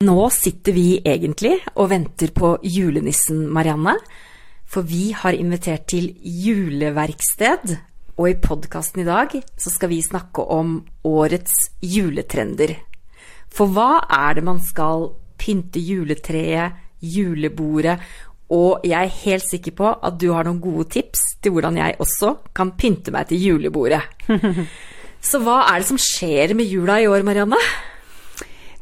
Nå sitter vi egentlig og venter på julenissen, Marianne. For vi har invitert til juleverksted, og i podkasten i dag så skal vi snakke om årets juletrender. For hva er det man skal pynte juletreet, julebordet, og jeg er helt sikker på at du har noen gode tips til hvordan jeg også kan pynte meg til julebordet. Så hva er det som skjer med jula i år, Marianne?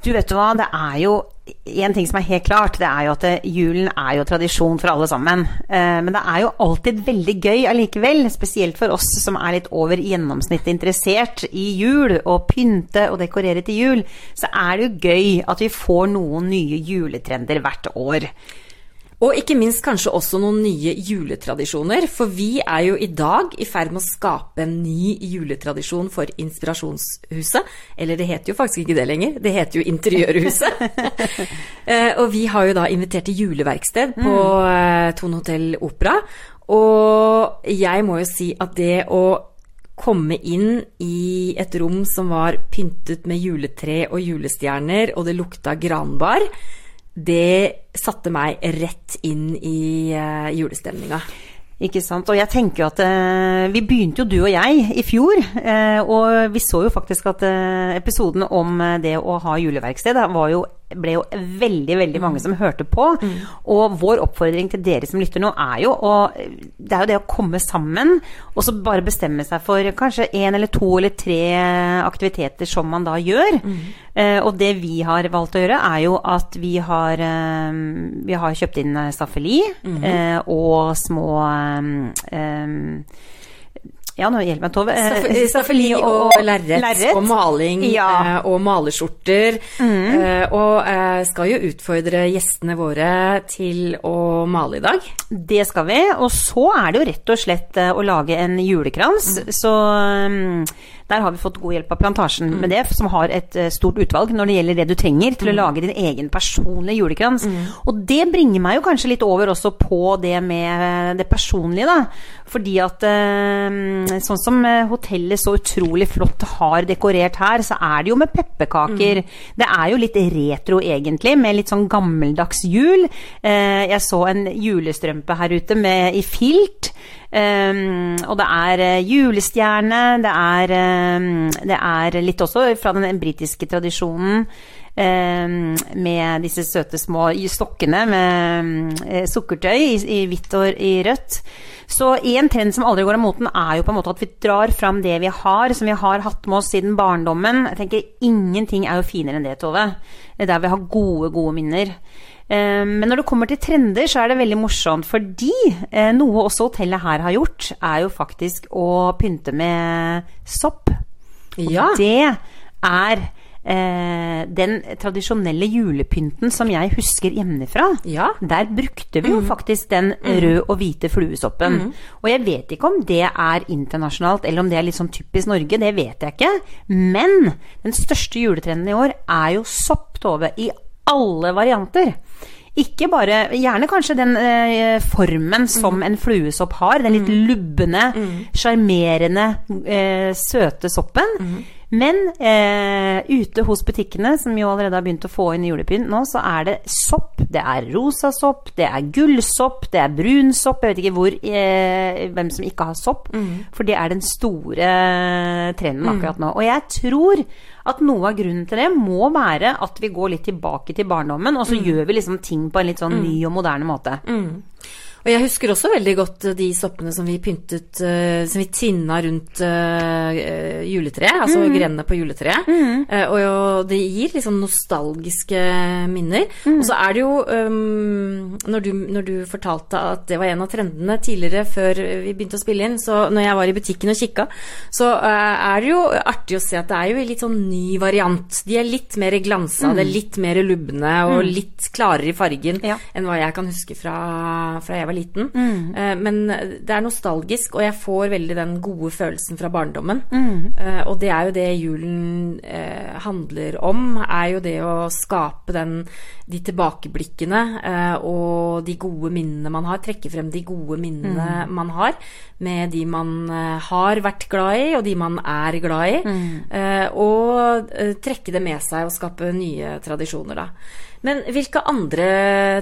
Du vet du hva, det er jo en ting som er helt klart, det er jo at eh, julen er jo tradisjon for alle sammen. Eh, men det er jo alltid veldig gøy allikevel, spesielt for oss som er litt over gjennomsnittet interessert i jul, og pynte og dekorere til jul, så er det jo gøy at vi får noen nye juletrender hvert år. Og ikke minst kanskje også noen nye juletradisjoner, for vi er jo i dag i ferd med å skape en ny juletradisjon for Inspirasjonshuset. Eller det heter jo faktisk ikke det lenger, det heter jo Interiørhuset. Eh, og vi har jo da invitert til juleverksted på mm. Tone Hotell Opera. Og jeg må jo si at det å komme inn i et rom som var pyntet med juletre og julestjerner, og det lukta granbar, det satte meg rett inn i uh, julestemninga. Ikke sant. Og jeg tenker jo at uh, Vi begynte jo du og jeg i fjor. Uh, og vi så jo faktisk at uh, episoden om det å ha juleverksted var jo ble jo veldig veldig mange mm. som hørte på. Mm. Og vår oppfordring til dere som lytter nå, er jo å Det er jo det å komme sammen og så bare bestemme seg for kanskje én eller to eller tre aktiviteter som man da gjør. Mm. Eh, og det vi har valgt å gjøre, er jo at vi har, eh, vi har kjøpt inn staffeli mm. eh, og små eh, ja, nå hjelper meg, Tove. Eh, staffeli og, og lerret, og maling ja. Eh, og malerskjorter. Mm. Eh, og skal jo utfordre gjestene våre til å male i dag. Det skal vi. Og så er det jo rett og slett å lage en julekrans. Mm. Så mm, der har vi fått god hjelp av Plantasjen mm. med det, som har et uh, stort utvalg når det gjelder det du trenger til mm. å lage din egen personlige julekrans. Mm. Og det bringer meg jo kanskje litt over også på det med eh, det personlige, da. Fordi at uh, sånn som hotellet så utrolig flott har dekorert her, så er det jo med pepperkaker. Mm. Det er jo litt retro egentlig, med litt sånn gammeldags jul. Jeg så en julestrømpe her ute med, i filt. Um, og det er uh, julestjerne, det er, um, det er litt også fra den britiske tradisjonen um, med disse søte små stokkene med uh, sukkertøy i, i hvitt og i rødt. Så en trend som aldri går av moten, er jo på en måte at vi drar fram det vi har, som vi har hatt med oss siden barndommen. Jeg tenker Ingenting er jo finere enn det, Tove. Er der vi har gode, gode minner. Eh, men når det kommer til trender, så er det veldig morsomt. Fordi eh, noe også hotellet her har gjort, er jo faktisk å pynte med sopp. Ja. Det er eh, den tradisjonelle julepynten som jeg husker hjemmefra. Ja. Der brukte vi jo mm. faktisk den rød røde og hvite fluesoppen. Mm. Og jeg vet ikke om det er internasjonalt, eller om det er litt sånn typisk Norge. Det vet jeg ikke. Men den største juletrenden i år er jo sopp, Tove. I alle varianter. Ikke bare Gjerne kanskje den eh, formen som mm. en fluesopp har. Den litt mm. lubne, mm. eh, søte soppen. Mm. Men eh, ute hos butikkene, som jo allerede har begynt å få inn julepynt nå, så er det sopp. Det er rosa sopp, det er gullsopp, det er brun sopp. Jeg vet ikke hvor, eh, hvem som ikke har sopp. Mm. For det er den store trenden mm. akkurat nå. Og jeg tror at noe av grunnen til det må være at vi går litt tilbake til barndommen, og så mm. gjør vi liksom ting på en litt sånn mm. ny og moderne måte. Mm. Og jeg husker også veldig godt de soppene som vi pyntet uh, Som vi tinna rundt uh, juletreet, altså mm. grenene på juletreet. Mm. Uh, og det gir liksom nostalgiske minner. Mm. Og så er det jo um, når, du, når, du, fortalte at det var en av trendene tidligere, før vi begynte å spille inn, så når jeg var i butikken og kikka, så er det jo artig å se at det er jo en litt sånn ny variant. De er litt mer glansa, det er litt mer lubne og mm. litt klarere i fargen ja. enn hva jeg kan huske fra, fra jeg var liten. Mm. Uh, men det er nostalgisk, og jeg får veldig den gode følelsen fra barndommen. Mm. Uh, og det er jo det julen uh, handler om, er jo det å skape den, de tilbakeblikkene og de gode minnene man har. Trekke frem de gode minnene mm. man har med de man har vært glad i, og de man er glad i. Mm. og trekke det med seg og skape nye tradisjoner, da. Men hvilke andre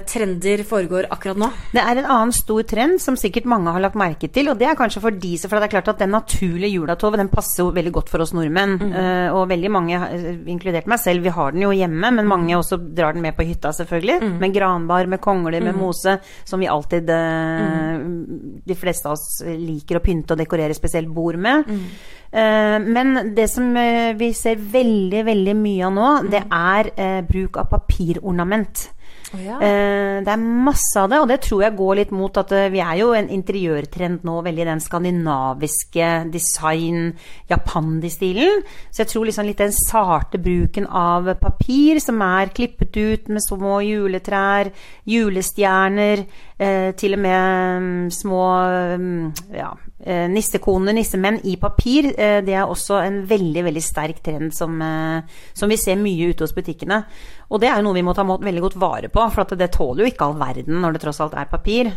trender foregår akkurat nå? Det er en annen stor trend som sikkert mange har lagt merke til, og det er kanskje for de som For det er klart at den naturlige julatovet, den passer jo veldig godt for oss nordmenn. Uh, og veldig mange, inkludert meg selv, vi har den jo hjemme, men mange også drar den med på hytta, selvfølgelig. Mm. Med granbar, med kongler, med mose, som vi alltid uh, De fleste av oss liker å pynte og dekorere spesielt bord med. Mm. Eh, men det som eh, vi ser veldig, veldig mye av nå, det er eh, bruk av papirornament. Oh, ja. Det er masse av det, og det tror jeg går litt mot at vi er jo en interiørtrend nå, veldig den skandinaviske design, japandi-stilen. Så jeg tror liksom litt den sarte bruken av papir som er klippet ut med små juletrær, julestjerner, til og med mm, små mm, ja, nissekoner, nissemenn i papir, eh, det er også en veldig veldig sterk trend som, eh, som, vi ser mye ute hos butikkene. Og det er jo noe vi må ta veldig godt vare på, for det tåler jo ikke all verden når det tross alt er papir.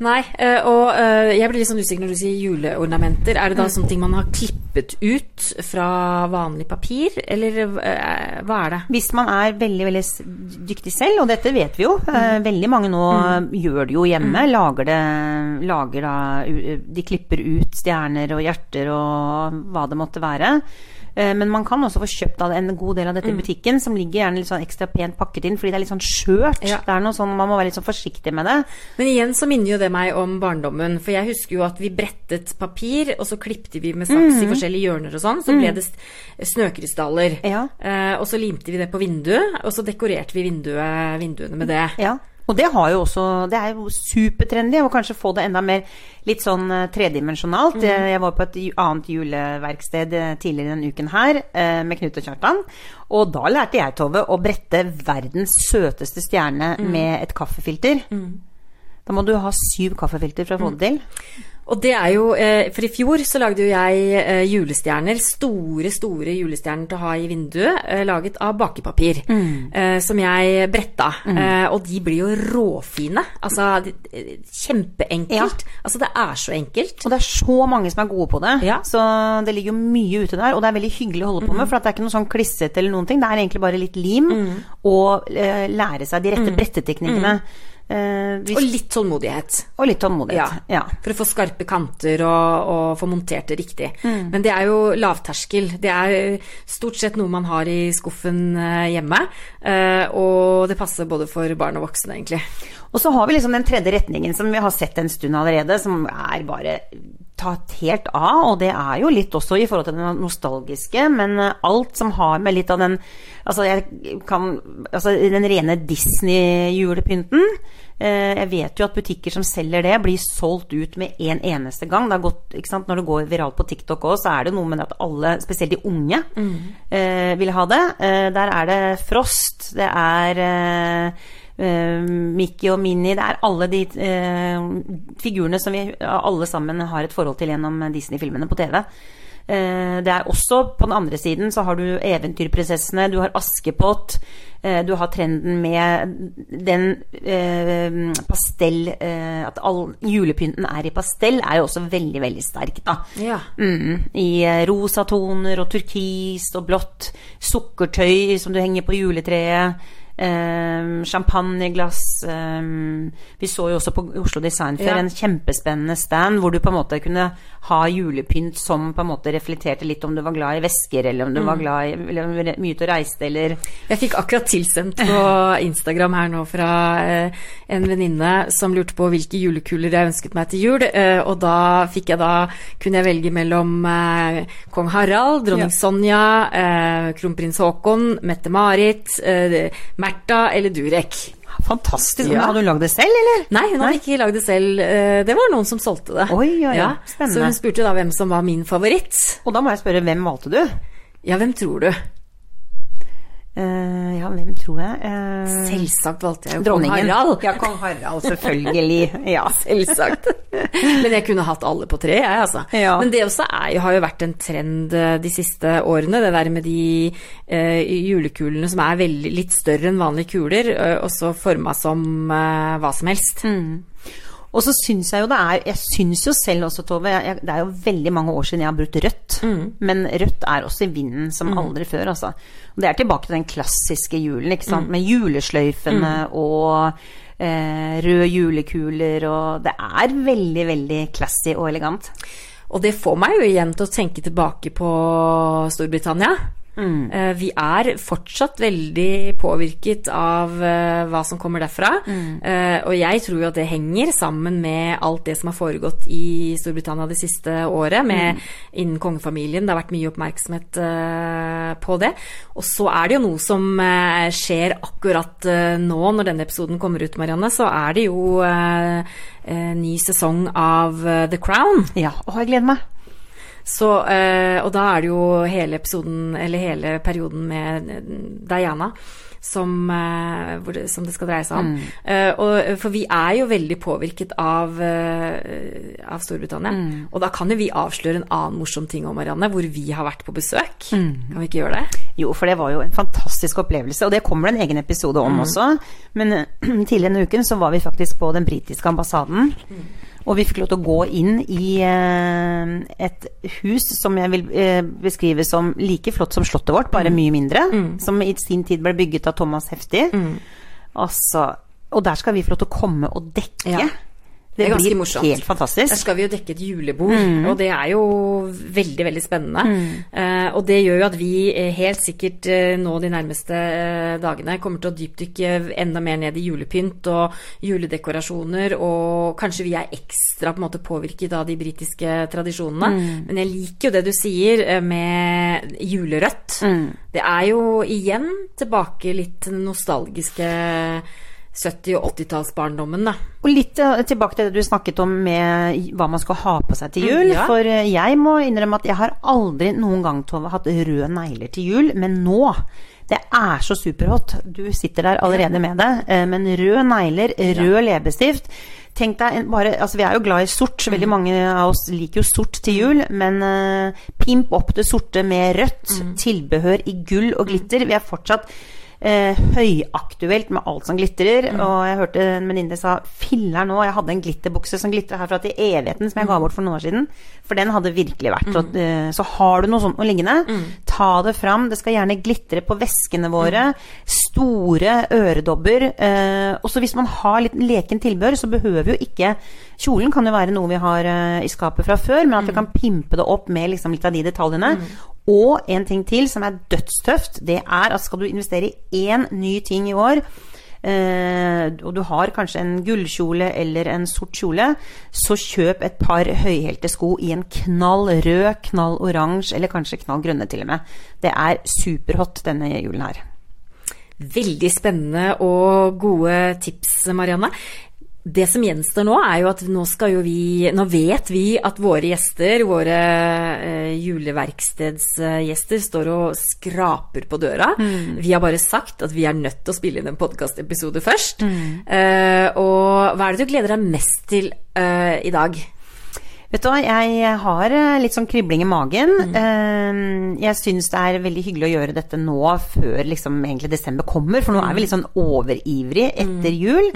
Nei, eh, og eh, jeg blir litt sånn usikker når du sier juleornamenter. Er det da mm. sånne ting man har klippet ut fra vanlig papir, eller eh, hva er det? Hvis man er veldig, veldig dyktig selv, og dette vet vi jo, mm. veldig mange nå mm. gjør det jo hjemme. Mm. Lager det lager da De klipper ut stjerner og hjerter og hva det måtte være. Eh, men man kan også få kjøpt en god del av dette i mm. butikken, som ligger gjerne litt sånn ekstra pent pakket inn, fordi det er litt sånn skjørt. Ja. Det er noe sånn, Man må være litt sånn forsiktig med det. Men igjen så minner jo det meg om barndommen, for jeg husker jo at vi brettet papir, og så klipte vi med saks mm. i forskjellige hjørner og sånn, så ble mm. det snøkrystaller. Ja. Eh, og så limte vi det på vinduet, og så dekorerte vi vinduet, vinduene med det. Ja. Og det har jo også Det er jo supertrendy å kanskje få det enda mer litt sånn eh, tredimensjonalt. Mm. Jeg var på et annet juleverksted eh, tidligere denne uken her eh, med Knut og Kjartan. Og da lærte jeg, Tove, å brette verdens søteste stjerne mm. med et kaffefilter. Mm. Da må du ha syv kaffefilter for å få det til. Og det er jo eh, For i fjor så lagde jo jeg eh, julestjerner. Store, store julestjerner til å ha i vinduet. Eh, laget av bakepapir. Mm. Som jeg bretta. Mm. Og de blir jo råfine. Altså kjempeenkelt. Ja. Altså det er så enkelt. Og det er så mange som er gode på det. Ja. Så det ligger jo mye ute der. Og det er veldig hyggelig å holde på med, mm. for det er ikke noe sånn klissete eller noen ting. Det er egentlig bare litt lim mm. og lære seg de rette mm. bretteteknikkene. Eh, hvis... Og litt tålmodighet. Og litt tålmodighet, ja. ja. For å få skarpe kanter og, og få montert det riktig. Mm. Men det er jo lavterskel. Det er stort sett noe man har i skuffen eh, hjemme. Eh, og det passer både for barn og voksne, egentlig. Og så har vi liksom den tredje retningen som vi har sett en stund allerede, som er bare tatt helt av, og det er jo litt også i forhold til det nostalgiske, men alt som har med litt av den Altså, jeg kan Altså, den rene Disney-julepynten Eh, jeg vet jo at butikker som selger det, blir solgt ut med en eneste gang. Det gått, Når det går viralt på TikTok òg, så er det noe med at alle, spesielt de unge, mm. eh, vil ha det. Eh, der er det Frost, det er eh, eh Mickey og Minnie, det er alle de eh, figurene som vi alle sammen har et forhold til gjennom Disney-filmene på TV. Det er også, på den andre siden, så har du Eventyrprinsessene, du har Askepott. Eh, du har trenden med den eh, pastell eh, At all julepynten er i pastell, er jo også veldig, veldig sterk, da. Ja. Mm, I eh, rosatoner og turkis og blått. Sukkertøy som du henger på juletreet. Um, champagneglass um, Vi så jo også på Oslo Design Fair ja. en kjempespennende stand hvor du på en måte kunne ha julepynt som på en måte reflekterte litt om du var glad i vesker, eller om du mm. var glad i eller, mye til å reise, eller Jeg fikk akkurat tilsendt på Instagram her nå fra uh, en venninne som lurte på hvilke julekuler jeg ønsket meg til jul, uh, og da fikk jeg da kunne jeg velge mellom uh, kong Harald, dronning ja. Sonja, kronprins Haakon, Mette-Marit, uh, Märtha eller Durek. Fantastisk. Ja. Har du lagd det selv, eller? Nei, hun hadde ikke lagd det selv. Eh, det var noen som solgte det. Oi, oi, ja. Spennende. Så hun spurte da hvem som var min favoritt. Og da må jeg spørre, hvem valgte du? Ja, hvem tror du? Uh, ja, hvem tror jeg? Uh, Selvsagt valgte jeg jo kong Harald. Ja, kong Harald, selvfølgelig. ja, selvsagt. Men jeg kunne hatt alle på tre, jeg, altså. Ja. Men det også er, har jo vært en trend eh, de siste årene, det der med de uh, julekulene som er veldig, litt større enn vanlige kuler, og så forma som hva som helst. Mm. Og så syns jeg jo det er Jeg syns jo selv også, Tove jeg, Det er jo veldig mange år siden jeg har brukt rødt. Men rødt er også i vinden som aldri før, altså. Og det er tilbake til den klassiske julen, ikke sant. Med julesløyfene og eh, røde julekuler og Det er veldig, veldig classy og elegant. Og det får meg jo igjen til å tenke tilbake på Storbritannia. Eh, Vi er fortsatt veldig påvirket av eh, hva som kommer derfra. Mm. Og jeg tror jo at det henger sammen med alt det som har foregått i Storbritannia det siste året, med innen kongefamilien. Det har vært mye oppmerksomhet eh, på det. Og så er det jo noe som eh, skjer akkurat eh, nå, når denne episoden kommer ut, Marianne. Så er det jo eh, eh, ny sesong av eh, The Crown. Ja, og jeg gleder meg. Så, eh, og da er det jo hele episoden, eller hele perioden med Diana som, eh, det, som det skal dreie seg om. Eh, og, for vi er jo veldig påvirket av, eh, av Storbritannia. Og da kan jo vi avsløre en annen morsom ting om Marianne, hvor vi har vært på besøk. Kan vi ikke gjøre det? Jo, for det var jo en fantastisk opplevelse, og det kommer det en egen episode om også. Men eh, tidligere denne uken så var vi faktisk på den britiske ambassaden. Og vi fikk lov til å gå inn i eh, et hus som jeg vil eh, beskrive som like flott som slottet vårt, bare mye mindre. Som i sin tid ble bygget av Thomas Hefti. Altså, og der skal vi få lov til å komme og dekke. Ja. Det det blir morsomt. helt Der fantastisk. skal vi jo dekke et julebord, og det er jo veldig, veldig spennende. Eh, og det gjør jo at vi eh, helt sikkert eh, nå de nærmeste dagene kommer til å dypdykke enda mer ned i julepynt og juledekorasjoner, og kanskje vi er ekstra på en måte påvirket av de britiske tradisjonene. Men jeg liker jo det du sier med julerødt. Det er jo igjen tilbake litt nostalgiske 70- og 80-tallsbarndommen, da. Og litt eh, tilbake til det du snakket om med hva man skal ha på seg til jul. Mm, ja. For eh, jeg må innrømme at jeg har aldri noen gang Tove, hatt røde negler til jul, men nå det er så superhot. Du sitter der allerede med det. eh, Men røde negler, rød leppestift Tenk deg bare Altså, vi er jo glad i sort. Veldig Mm. mange av oss liker jo sort til jul. Men eh, pimp opp det sorte med rødt. Mm. Tilbehør i gull og glitter. Vi er fortsatt eh, høyaktuelt med alt som glitrer. Mm. Og jeg hørte en venninne sa filler nå, jeg hadde en glitterbukse som glitra herfra til evigheten som jeg Mm. ga bort for noen år siden. For den hadde virkelig vært. Og, eh, så har du noe sånt noe liggende, Mm. ta det fram. Det skal gjerne glitre på veskene våre. Store øredobber. Eh, og så hvis man har litt leken tilbør, så behøver jo ikke Kjolen kan jo være noe vi har eh, i skapet fra før, men at vi kan pimpe det opp med liksom litt av de detaljene. Og en ting til som er dødstøft, det er at skal du investere i én ny ting i år, eh, og du har kanskje en gullkjole eller en sort kjole, så kjøp et par høyhælte sko i en knall rød, knall oransje eller kanskje knall grønne til og med. Det er superhot denne julen her. Veldig spennende og gode tips, Marianne. Det som gjenstår nå, er jo at nå skal jo vi Nå vet vi at våre gjester, våre eh, juleverkstedsgjester, står og skraper på døra. Vi har bare sagt at vi er nødt til å spille inn en podkastepisode først. Eh, og hva er det du gleder deg mest til eh, i dag? Vet du hva, jeg har eh, litt sånn kribling i magen. Mm. Eh, Jeg syns det er veldig hyggelig å gjøre dette nå før liksom egentlig desember kommer, for nå er vi litt sånn overivrig Mm. etter jul.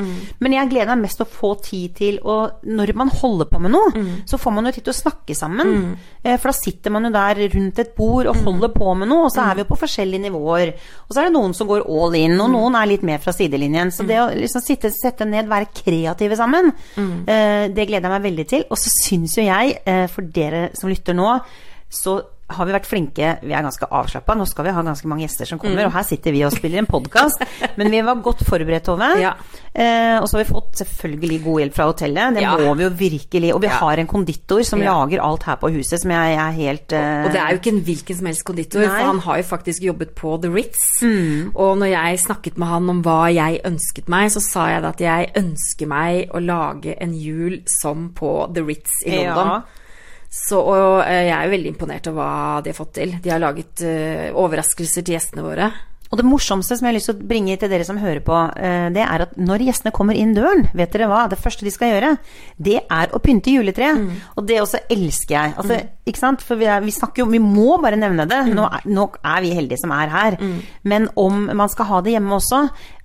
Men jeg gleder meg mest til å få tid til å Når man holder på med noe, Mm. så får man jo tid til å snakke sammen. Eh, For da sitter man jo der rundt et bord og Mm. holder på med noe, og så er vi jo på forskjellige nivåer. Og så er det noen som går all in, Mm. og noen er litt mer fra sidelinjen. Så det å liksom sitte, sette ned, være kreative sammen, det gleder jeg meg veldig til. Og så syns jo jeg, eh, for dere som lytter nå, så har vi vært flinke, vi er ganske avslappa. Nå skal vi ha ganske mange gjester som kommer, og her sitter vi og spiller en podkast. Men vi var godt forberedt, Tove. Ja. Eh, og så har vi fått selvfølgelig god hjelp fra hotellet. Det Ja. må vi jo virkelig. Og vi Ja. har en konditor som lager alt her på huset, som jeg, er helt eh, Og det er jo ikke en hvilken som helst konditor, Nei. Mm. for han har jo faktisk jobbet på The Ritz. Og når jeg snakket med han om hva jeg ønsket meg, så sa jeg da at jeg ønsker meg å lage en jul som på The Ritz i London. Ja. Så, og eh, jeg er jo veldig imponert over hva de har fått til. De har laget eh, overraskelser til gjestene våre. Og det morsomste som jeg har lyst til å bringe til dere som hører på, eh, det er at når gjestene kommer inn døren, vet dere hva? Det første de skal gjøre, det er å pynte juletreet. Mm. Og det også elsker jeg. Altså, ikke sant? For vi, er, vi snakker jo Vi må bare nevne det. Mm. Nå, er, nå er vi heldige som er her. Men om man skal ha det hjemme også,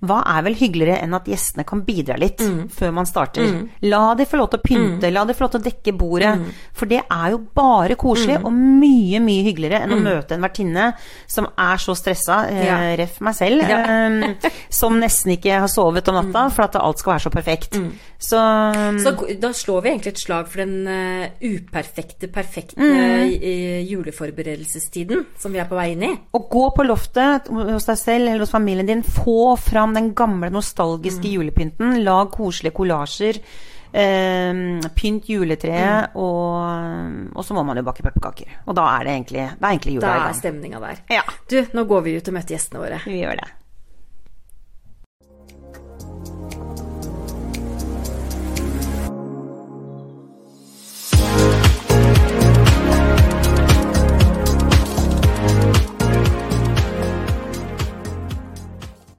hva er vel hyggeligere enn at gjestene kan bidra litt Mm. før man starter? La de få lov til å pynte, la de få lov til å dekke bordet. Mm. For det er jo bare koselig, og mye, mye hyggeligere enn å møte en vertinne som er så stressa, eh, Mm. Ja. Ref meg selv, eh, som nesten ikke har sovet om natta for at alt skal være så perfekt. Så, Så da slår vi egentlig et slag for den uh, uperfekte, perfekte Mm. juleforberedelsestiden som vi er på vei inn i. å gå på loftet hos deg selv eller hos familien din, få fram den gamle, nostalgiske Mm. julepynten, lag koselige kollasjer. Eh, pynt juletreet, Mm. og, og så må man jo bake pepperkaker. Og da er det egentlig, det er egentlig Da jula i er gang. stemninga der. Ja, Du, nå går vi ut og møter gjestene våre. vi gjør det.